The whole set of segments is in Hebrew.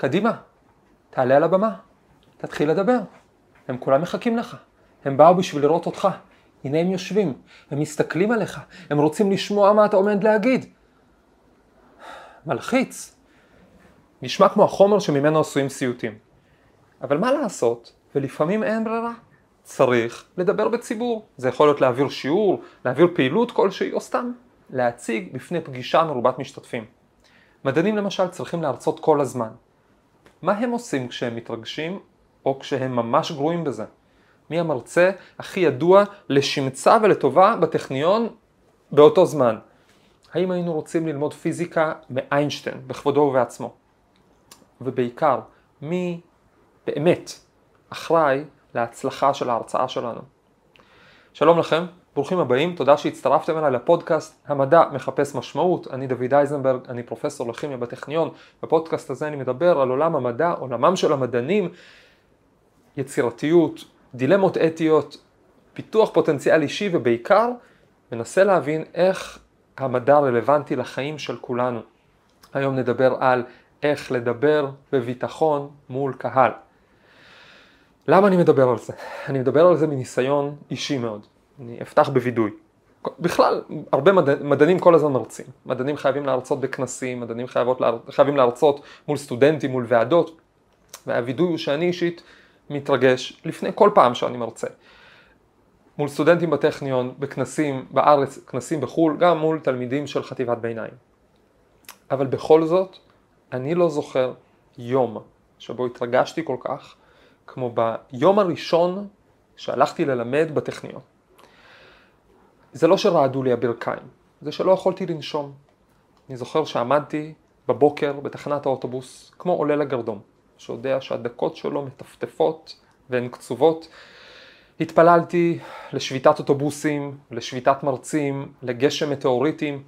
קדימה, תעלה על הבמה, תתחיל לדבר. הם כולם מחכים לך. הם באו בשביל לראות אותך. הנה הם יושבים, הם מסתכלים עליך, הם רוצים לשמוע מה אתה עומד להגיד. מלחיץ. נשמע כמו החומר שממנו עשויים סיוטים. אבל מה לעשות, ולפעמים אין ברירה. צריך לדבר בציבור. זה יכול להיות להעביר שיעור, להעביר פעילות כלשהי, או סתם להציג בפני פגישה מרובת משתתפים. מדענים למשל צריכים להרצות כל הזמן. מה הם עושים כשהם מתרגשים, או כשהם ממש גרועים בזה? מי המרצה הכי ידוע לשמצה ולטובה בטכניון באותו זמן? האם היינו רוצים ללמוד פיזיקה מאיינשטיין, בכבודו ובעצמו? ובעיקר, מי באמת אחראי להצלחה של ההרצאה שלנו? שלום לכם, ברוכים הבאים, תודה שהצטרפתם אליי לפודקאסט המדע מחפש משמעות, אני דוד אייזנברג, אני פרופסור לכימיה בטכניון, בפודקאסט הזה אני מדבר על עולם המדע, עולמם של המדענים, יצירתיות, דילמות אתיות, פיתוח פוטנציאל אישי ובעיקר מנסה להבין איך המדע רלוונטי לחיים של כולנו. היום נדבר על איך לדבר בביטחון מול קהל. למה אני מדבר על זה? אני מדבר על זה מניסיון אישי מאוד. אני אפתח בווידוי. בכלל, הרבה מדע, מדענים כל הזמן מרצים. מדענים חייבים להרצות בכנסים, מדענים חייבות, חייבים להרצות מול סטודנטים, מול ועדות. והווידוי הוא שאני אישית מתרגש לפני כל פעם שאני מרצה. מול סטודנטים בטכניון, בכנסים בארץ, כנסים בחו"ל, גם מול תלמידים של חטיבת ביניים. אבל בכל זאת, אני לא זוכר יום שבו התרגשתי כל כך כמו ביום הראשון שהלכתי ללמד בטכניון. זה לא שרעדו לי הברכיים, זה שלא יכולתי לנשום. אני זוכר שעמדתי בבוקר בתחנת האוטובוס כמו עולה לגרדום. שיודע שהדקות שלו מטפטפות והן קצובות. התפללתי לשביתת אוטובוסים, לשביתת מרצים, לגשם מטאוריטים,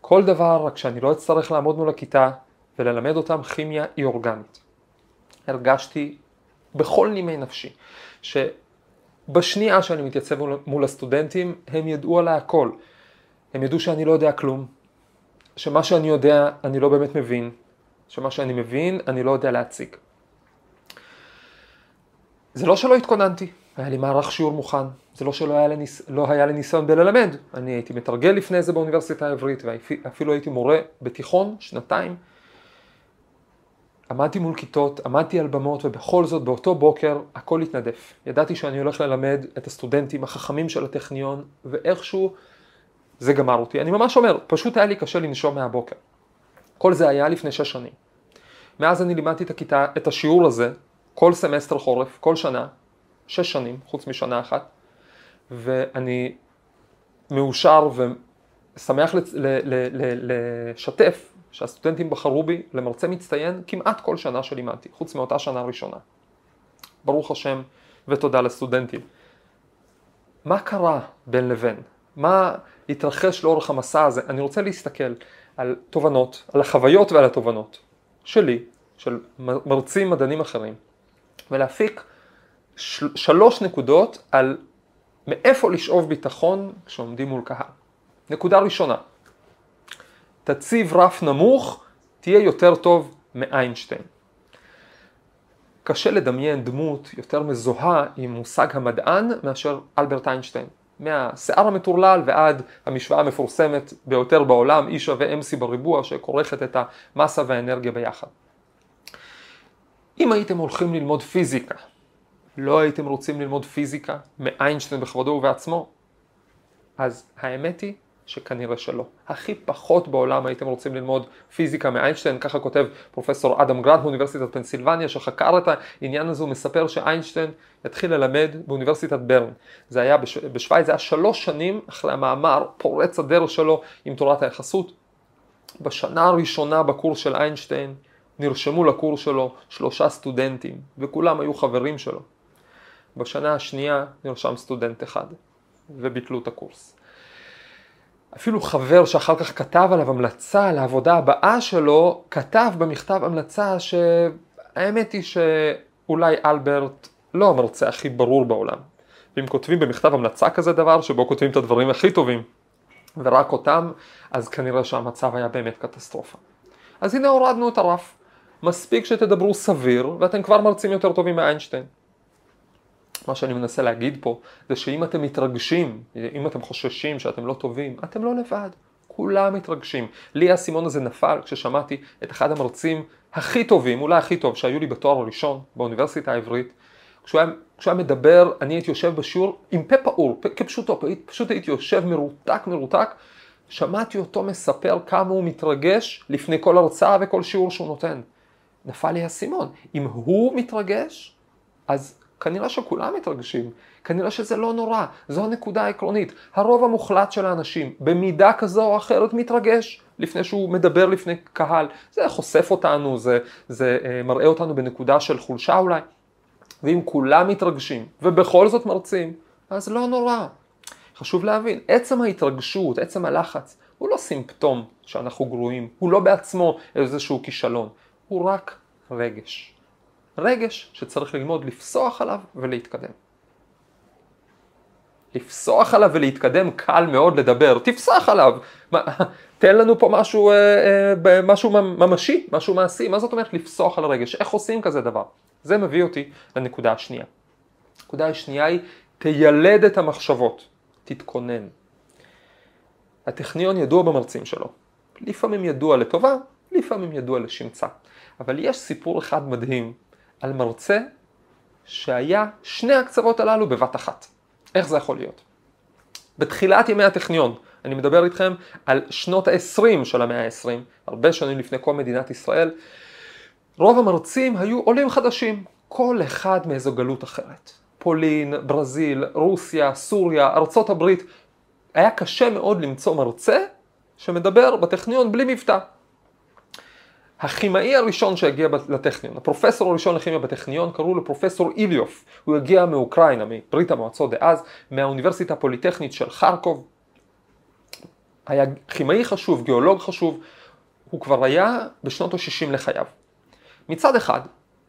כל דבר רק שאני לא אצטרך לעמוד מול הכיתה וללמד אותם כימיה אי אורגנית. הרגשתי בכל נימי נפשי שבשנייה שאני מתייצב מול הסטודנטים הם ידעו עליי הכל. הם ידעו שאני לא יודע כלום, שמה שאני יודע אני לא באמת מבין, שמה שאני מבין אני לא יודע להציג. זה לא שלא התכוננתי, היה לי מערך שיעור מוכן, זה לא שלא היה לי, ניס... לא היה לי ניסיון בללמד, אני הייתי מתרגל לפני זה באוניברסיטה העברית ואפילו הייתי מורה בתיכון, שנתיים. עמדתי מול כיתות, עמדתי על במות ובכל זאת באותו בוקר הכל התנדף. ידעתי שאני הולך ללמד את הסטודנטים החכמים של הטכניון ואיכשהו זה גמר אותי. אני ממש אומר, פשוט היה לי קשה לנשום מהבוקר. כל זה היה לפני שש שנים. מאז אני לימדתי את הכיתה, את השיעור הזה, כל סמסטר חורף, כל שנה, שש שנים, חוץ משנה אחת, ואני מאושר ושמח לשתף שהסטודנטים בחרו בי למרצה מצטיין כמעט כל שנה שלימדתי, חוץ מאותה שנה ראשונה. ברוך השם ותודה לסטודנטים. מה קרה בין לבין? מה התרחש לאורך המסע הזה? אני רוצה להסתכל על תובנות, על החוויות ועל התובנות שלי, של מרצים מדענים אחרים, ולהפיק של, שלוש נקודות על מאיפה לשאוב ביטחון כשעומדים מול קהל. נקודה ראשונה, תציב רף נמוך, תהיה יותר טוב מאיינשטיין. קשה לדמיין דמות יותר מזוהה עם מושג המדען מאשר אלברט איינשטיין. מהשיער המטורלל ועד המשוואה המפורסמת ביותר בעולם, E שווה MC בריבוע, שכורכת את המסה והאנרגיה ביחד. אם הייתם הולכים ללמוד פיזיקה, לא הייתם רוצים ללמוד פיזיקה מאיינשטיין בכבודו ובעצמו? אז האמת היא שכנראה שלא. הכי פחות בעולם הייתם רוצים ללמוד פיזיקה מאיינשטיין, ככה כותב פרופסור אדם גרנט מאוניברסיטת פנסילבניה, שחקר את העניין הזה, הוא מספר שאיינשטיין התחיל ללמד באוניברסיטת ברן. זה היה בש... בשוויץ, זה היה שלוש שנים אחרי המאמר פורץ הדרך שלו עם תורת היחסות. בשנה הראשונה בקורס של איינשטיין נרשמו לקורס שלו שלושה סטודנטים, וכולם היו חברים שלו. בשנה השנייה נרשם סטודנט אחד, וביטלו את הקורס. אפילו חבר שאחר כך כתב עליו המלצה לעבודה הבאה שלו, כתב במכתב המלצה שהאמת היא שאולי אלברט לא המרצה הכי ברור בעולם. ואם כותבים במכתב המלצה כזה דבר, שבו כותבים את הדברים הכי טובים, ורק אותם, אז כנראה שהמצב היה באמת קטסטרופה. אז הנה הורדנו את הרף. מספיק שתדברו סביר ואתם כבר מרצים יותר טובים מאיינשטיין. מה שאני מנסה להגיד פה זה שאם אתם מתרגשים, אם אתם חוששים שאתם לא טובים, אתם לא לבד. כולם מתרגשים. לי האסימון הזה נפל כששמעתי את אחד המרצים הכי טובים, אולי הכי טוב, שהיו לי בתואר הראשון באוניברסיטה העברית. כשהוא היה, כשהוא היה מדבר, אני הייתי יושב בשיעור עם פה פעור, כפשוטו, פשוט הייתי יושב מרותק מרותק, שמעתי אותו מספר כמה הוא מתרגש לפני כל הרצאה וכל שיעור שהוא נותן. נפל לי האסימון. אם הוא מתרגש, אז כנראה שכולם מתרגשים, כנראה שזה לא נורא, זו הנקודה העקרונית. הרוב המוחלט של האנשים, במידה כזו או אחרת, מתרגש לפני שהוא מדבר לפני קהל. זה חושף אותנו, זה, זה אה, מראה אותנו בנקודה של חולשה אולי. ואם כולם מתרגשים ובכל זאת מרצים, אז לא נורא. חשוב להבין, עצם ההתרגשות, עצם הלחץ, הוא לא סימפטום שאנחנו גרועים, הוא לא בעצמו איזשהו כישלון, הוא רק רגש. רגש שצריך ללמוד לפסוח עליו ולהתקדם. לפסוח עליו ולהתקדם קל מאוד לדבר, תפסח עליו, תן לנו פה משהו, אה, אה, משהו ממשי, משהו מעשי, מה זאת אומרת לפסוח על הרגש, איך עושים כזה דבר? זה מביא אותי לנקודה השנייה. הנקודה השנייה היא, תיילד את המחשבות, תתכונן. הטכניון ידוע במרצים שלו, לפעמים ידוע לטובה, לפעמים ידוע לשמצה, אבל יש סיפור אחד מדהים על מרצה שהיה שני הקצוות הללו בבת אחת. איך זה יכול להיות? בתחילת ימי הטכניון, אני מדבר איתכם על שנות ה-20 של המאה ה-20, הרבה שנים לפני כל מדינת ישראל, רוב המרצים היו עולים חדשים, כל אחד מאיזו גלות אחרת. פולין, ברזיל, רוסיה, סוריה, ארצות הברית. היה קשה מאוד למצוא מרצה שמדבר בטכניון בלי מבטא. הכימאי הראשון שהגיע לטכניון, הפרופסור הראשון לכימיה בטכניון, קראו לו פרופסור איליוף. הוא הגיע מאוקראינה, מברית המועצות דאז, מהאוניברסיטה הפוליטכנית של חרקוב. היה כימאי חשוב, גיאולוג חשוב, הוא כבר היה בשנות ה-60 לחייו. מצד אחד,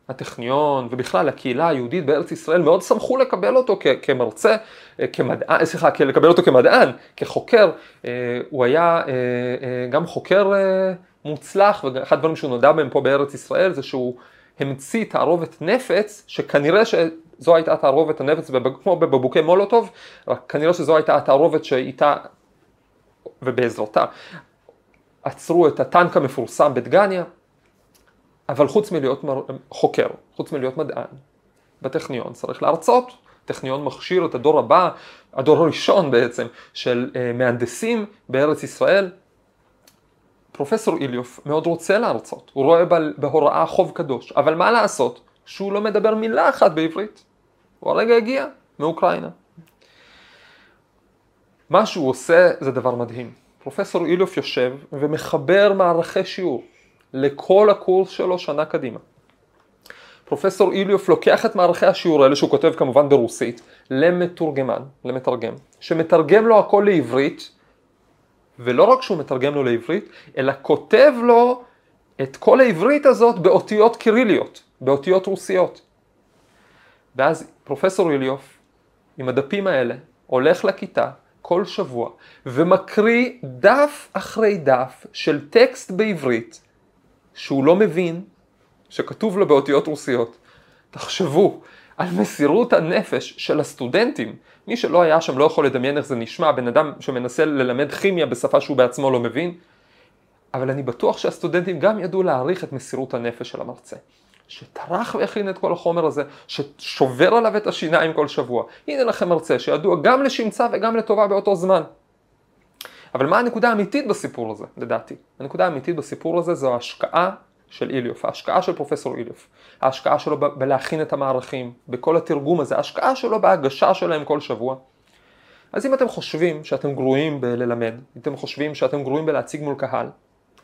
הטכניון ובכלל הקהילה היהודית בארץ ישראל מאוד שמחו לקבל אותו כמרצה, אה, כמדען, סליחה, לקבל אותו כמדען, כחוקר. אה, הוא היה אה, גם חוקר מוצלח, ואחד הדברים שהוא נודע בהם פה בארץ ישראל זה שהוא המציא תערובת נפץ, שכנראה שזו הייתה תערובת הנפץ, כמו בבקבוקי מולוטוב, רק כנראה שזו הייתה התערובת שאיתה ובעזרתה עצרו את הטנק המפורסם בדגניה. אבל חוץ מלהיות מר... חוקר, חוץ מלהיות מדען, בטכניון צריך להרצות. טכניון מכשיר את הדור הבא, הדור הראשון בעצם, של uh, מהנדסים בארץ ישראל. פרופסור איליוף מאוד רוצה להרצות, הוא רואה בהוראה חוב קדוש, אבל מה לעשות שהוא לא מדבר מילה אחת בעברית. הוא הרגע הגיע מאוקראינה. מה שהוא עושה זה דבר מדהים. פרופסור איליוף יושב ומחבר מערכי שיעור. לכל הקורס שלו שנה קדימה. פרופסור איליוף לוקח את מערכי השיעור האלה שהוא כותב כמובן ברוסית למתורגמן, למתרגם, שמתרגם לו הכל לעברית ולא רק שהוא מתרגם לו לעברית, אלא כותב לו את כל העברית הזאת באותיות קיריליות, באותיות רוסיות. ואז פרופסור איליוף עם הדפים האלה הולך לכיתה כל שבוע ומקריא דף אחרי דף של טקסט בעברית שהוא לא מבין, שכתוב לו באותיות רוסיות. תחשבו על מסירות הנפש של הסטודנטים. מי שלא היה שם לא יכול לדמיין איך זה נשמע, בן אדם שמנסה ללמד כימיה בשפה שהוא בעצמו לא מבין. אבל אני בטוח שהסטודנטים גם ידעו להעריך את מסירות הנפש של המרצה. שטרח והכין את כל החומר הזה, ששובר עליו את השיניים כל שבוע. הנה לכם מרצה שידוע גם לשמצה וגם לטובה באותו זמן. אבל מה הנקודה האמיתית בסיפור הזה, לדעתי? הנקודה האמיתית בסיפור הזה זו ההשקעה של איליוף, ההשקעה של פרופסור איליוף, ההשקעה שלו ב- בלהכין את המערכים, בכל התרגום הזה, ההשקעה שלו בהגשה שלהם כל שבוע. אז אם אתם חושבים שאתם גרועים בללמד, אם אתם חושבים שאתם גרועים בלהציג מול קהל,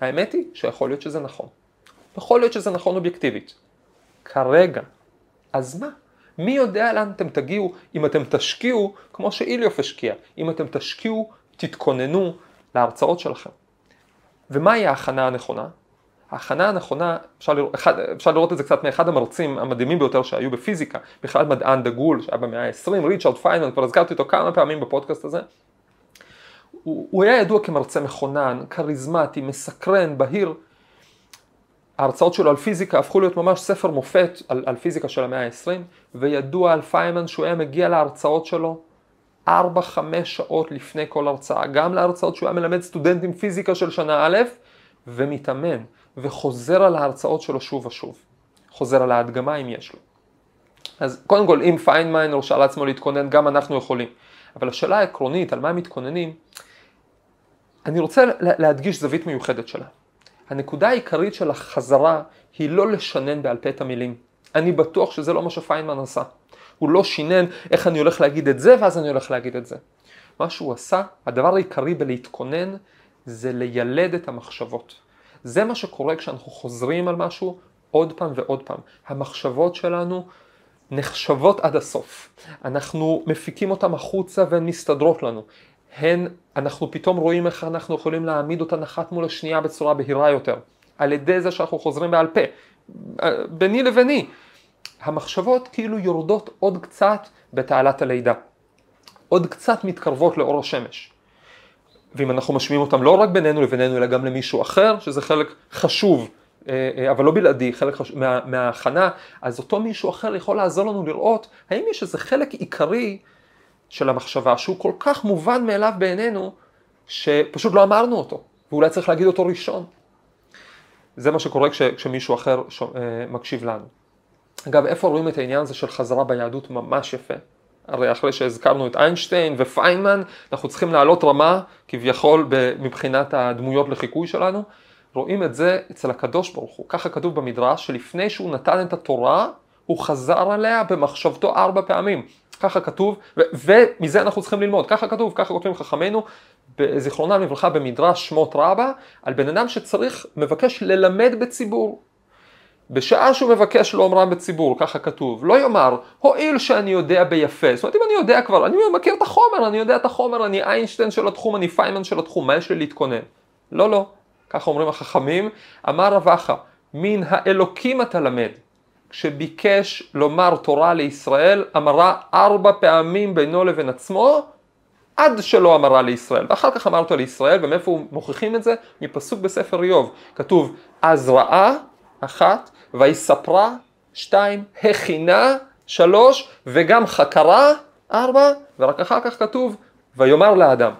האמת היא שיכול להיות שזה נכון. יכול להיות שזה נכון אובייקטיבית. כרגע. אז מה? מי יודע לאן אתם תגיעו אם אתם תשקיעו כמו שאיליוף השקיע, אם אתם תשקיעו תתכוננו להרצאות שלכם. ומהי ההכנה הנכונה? ההכנה הנכונה, אפשר לראות, אחד, אפשר לראות את זה קצת מאחד המרצים המדהימים ביותר שהיו בפיזיקה, בכלל מדען דגול שהיה במאה ה-20, ריצ'רד פיינמן, כבר הזכרתי אותו כמה פעמים בפודקאסט הזה. הוא, הוא היה ידוע כמרצה מכונן, כריזמטי, מסקרן, בהיר, ההרצאות שלו על פיזיקה הפכו להיות ממש ספר מופת על, על פיזיקה של המאה ה-20, וידוע על פיינמן שהוא היה מגיע להרצאות שלו 4-5 שעות לפני כל הרצאה, גם להרצאות שהוא היה מלמד סטודנטים פיזיקה של שנה א', ומתאמן, וחוזר על ההרצאות שלו שוב ושוב. חוזר על ההדגמה אם יש לו. אז קודם כל, אם פיינמן הרשה לעצמו להתכונן, גם אנחנו יכולים. אבל השאלה העקרונית, על מה הם מתכוננים, אני רוצה להדגיש זווית מיוחדת שלה. הנקודה העיקרית של החזרה היא לא לשנן בעל פה את המילים. אני בטוח שזה לא מה שפיינמן עשה. הוא לא שינן איך אני הולך להגיד את זה ואז אני הולך להגיד את זה. מה שהוא עשה, הדבר העיקרי בלהתכונן זה לילד את המחשבות. זה מה שקורה כשאנחנו חוזרים על משהו עוד פעם ועוד פעם. המחשבות שלנו נחשבות עד הסוף. אנחנו מפיקים אותן החוצה והן מסתדרות לנו. הן, אנחנו פתאום רואים איך אנחנו יכולים להעמיד אותן אחת מול השנייה בצורה בהירה יותר. על ידי זה שאנחנו חוזרים בעל פה. ביני לביני. המחשבות כאילו יורדות עוד קצת בתעלת הלידה. עוד קצת מתקרבות לאור השמש. ואם אנחנו משמיעים אותם לא רק בינינו לבינינו, אלא גם למישהו אחר, שזה חלק חשוב, אה, אה, אבל לא בלעדי, חלק חשוב, מה, מההכנה, אז אותו מישהו אחר יכול לעזור לנו לראות האם יש איזה חלק עיקרי של המחשבה שהוא כל כך מובן מאליו בעינינו, שפשוט לא אמרנו אותו, ואולי צריך להגיד אותו ראשון. זה מה שקורה כש, כשמישהו אחר ש, אה, מקשיב לנו. אגב, איפה רואים את העניין הזה של חזרה ביהדות ממש יפה? הרי אחרי שהזכרנו את איינשטיין ופיינמן, אנחנו צריכים לעלות רמה כביכול מבחינת הדמויות לחיקוי שלנו. רואים את זה אצל הקדוש ברוך הוא. ככה כתוב במדרש, שלפני שהוא נתן את התורה, הוא חזר עליה במחשבתו ארבע פעמים. ככה כתוב, ו- ומזה אנחנו צריכים ללמוד, ככה כתוב, ככה כותבים חכמינו, זיכרונם לברכה במדרש שמות רבה, על בן אדם שצריך, מבקש ללמד בציבור. בשעה שהוא מבקש לאומרם בציבור, ככה כתוב, לא יאמר, הואיל שאני יודע ביפה, זאת אומרת אם אני יודע כבר, אני מכיר את החומר, אני יודע את החומר, אני איינשטיין של התחום, אני פיימן של התחום, מה יש לי להתכונן? לא, לא, ככה אומרים החכמים, אמר רב אחא, מן האלוקים אתה למד. כשביקש לומר תורה לישראל, אמרה ארבע פעמים בינו לבין עצמו, עד שלא אמרה לישראל. ואחר כך אמר אותו לישראל, ומאיפה מוכיחים את זה? מפסוק בספר איוב. כתוב, אז ראה, אחת, ויספרה, שתיים, הכינה, שלוש, וגם חקרה, ארבע, ורק אחר כך כתוב, ויאמר לאדם.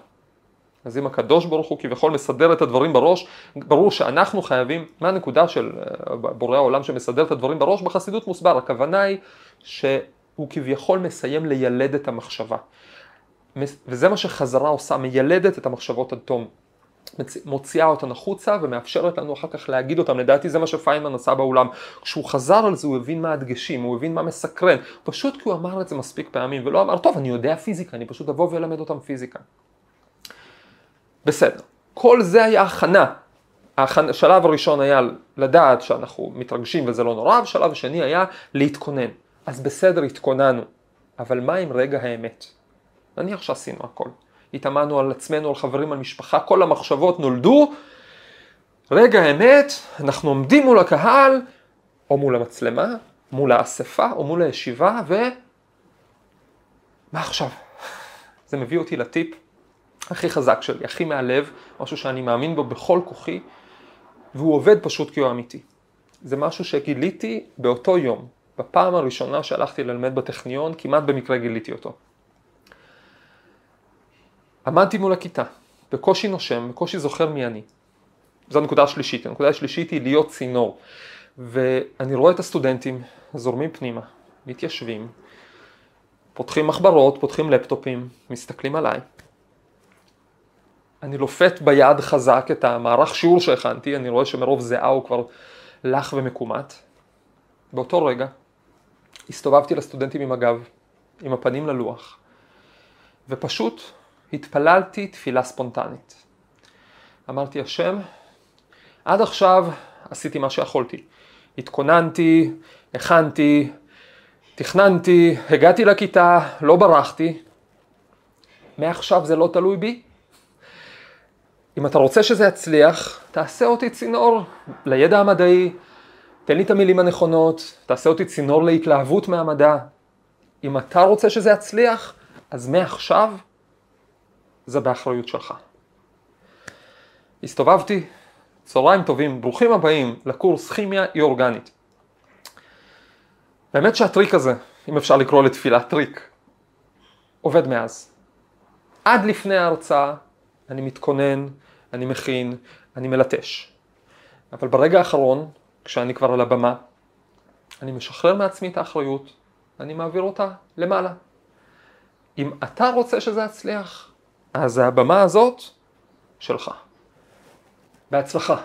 אז אם הקדוש ברוך הוא כביכול מסדר את הדברים בראש, ברור שאנחנו חייבים, מה הנקודה של אה, בורא העולם שמסדר את הדברים בראש? בחסידות מוסבר, הכוונה היא שהוא כביכול מסיים לילד את המחשבה. וזה מה שחזרה עושה, מיילדת את המחשבות עד תום. מוציאה אותן החוצה ומאפשרת לנו אחר כך להגיד אותן, לדעתי זה מה שפיינמן עשה באולם. כשהוא חזר על זה הוא הבין מה הדגשים, הוא הבין מה מסקרן, פשוט כי הוא אמר את זה מספיק פעמים ולא אמר, טוב אני יודע פיזיקה, אני פשוט אבוא ואלמד אותם פיזיקה. בסדר. כל זה היה הכנה. השלב הראשון היה לדעת שאנחנו מתרגשים וזה לא נורא, והשלב השני היה להתכונן. אז בסדר, התכוננו. אבל מה עם רגע האמת? נניח שעשינו הכל. התאמנו על עצמנו, על חברים, על משפחה, כל המחשבות נולדו. רגע האמת, אנחנו עומדים מול הקהל, או מול המצלמה, מול האספה, או מול הישיבה, ו... מה עכשיו? זה מביא אותי לטיפ הכי חזק שלי, הכי מהלב, משהו שאני מאמין בו בכל כוחי, והוא עובד פשוט כי הוא אמיתי. זה משהו שגיליתי באותו יום, בפעם הראשונה שהלכתי ללמד בטכניון, כמעט במקרה גיליתי אותו. עמדתי מול הכיתה, בקושי נושם, בקושי זוכר מי אני. זו הנקודה השלישית. הנקודה השלישית היא להיות צינור. ואני רואה את הסטודנטים זורמים פנימה, מתיישבים, פותחים מחברות, פותחים לפטופים, מסתכלים עליי. אני לופת ביד חזק את המערך שיעור שהכנתי, אני רואה שמרוב זיעה הוא כבר לח ומקומט. באותו רגע הסתובבתי לסטודנטים עם הגב, עם הפנים ללוח, ופשוט התפללתי תפילה ספונטנית. אמרתי, השם, עד עכשיו עשיתי מה שיכולתי. התכוננתי, הכנתי, תכננתי, הגעתי לכיתה, לא ברחתי. מעכשיו זה לא תלוי בי, אם אתה רוצה שזה יצליח, תעשה אותי צינור לידע המדעי, תן לי את המילים הנכונות, תעשה אותי צינור להתלהבות מהמדע. אם אתה רוצה שזה יצליח, אז מעכשיו זה באחריות שלך. הסתובבתי, צהריים טובים, ברוכים הבאים לקורס כימיה אי-אורגנית. באמת שהטריק הזה, אם אפשר לקרוא לתפילה טריק, עובד מאז. עד לפני ההרצאה אני מתכונן, אני מכין, אני מלטש. אבל ברגע האחרון, כשאני כבר על הבמה, אני משחרר מעצמי את האחריות, אני מעביר אותה למעלה. אם אתה רוצה שזה יצליח, אז הבמה הזאת שלך. בהצלחה.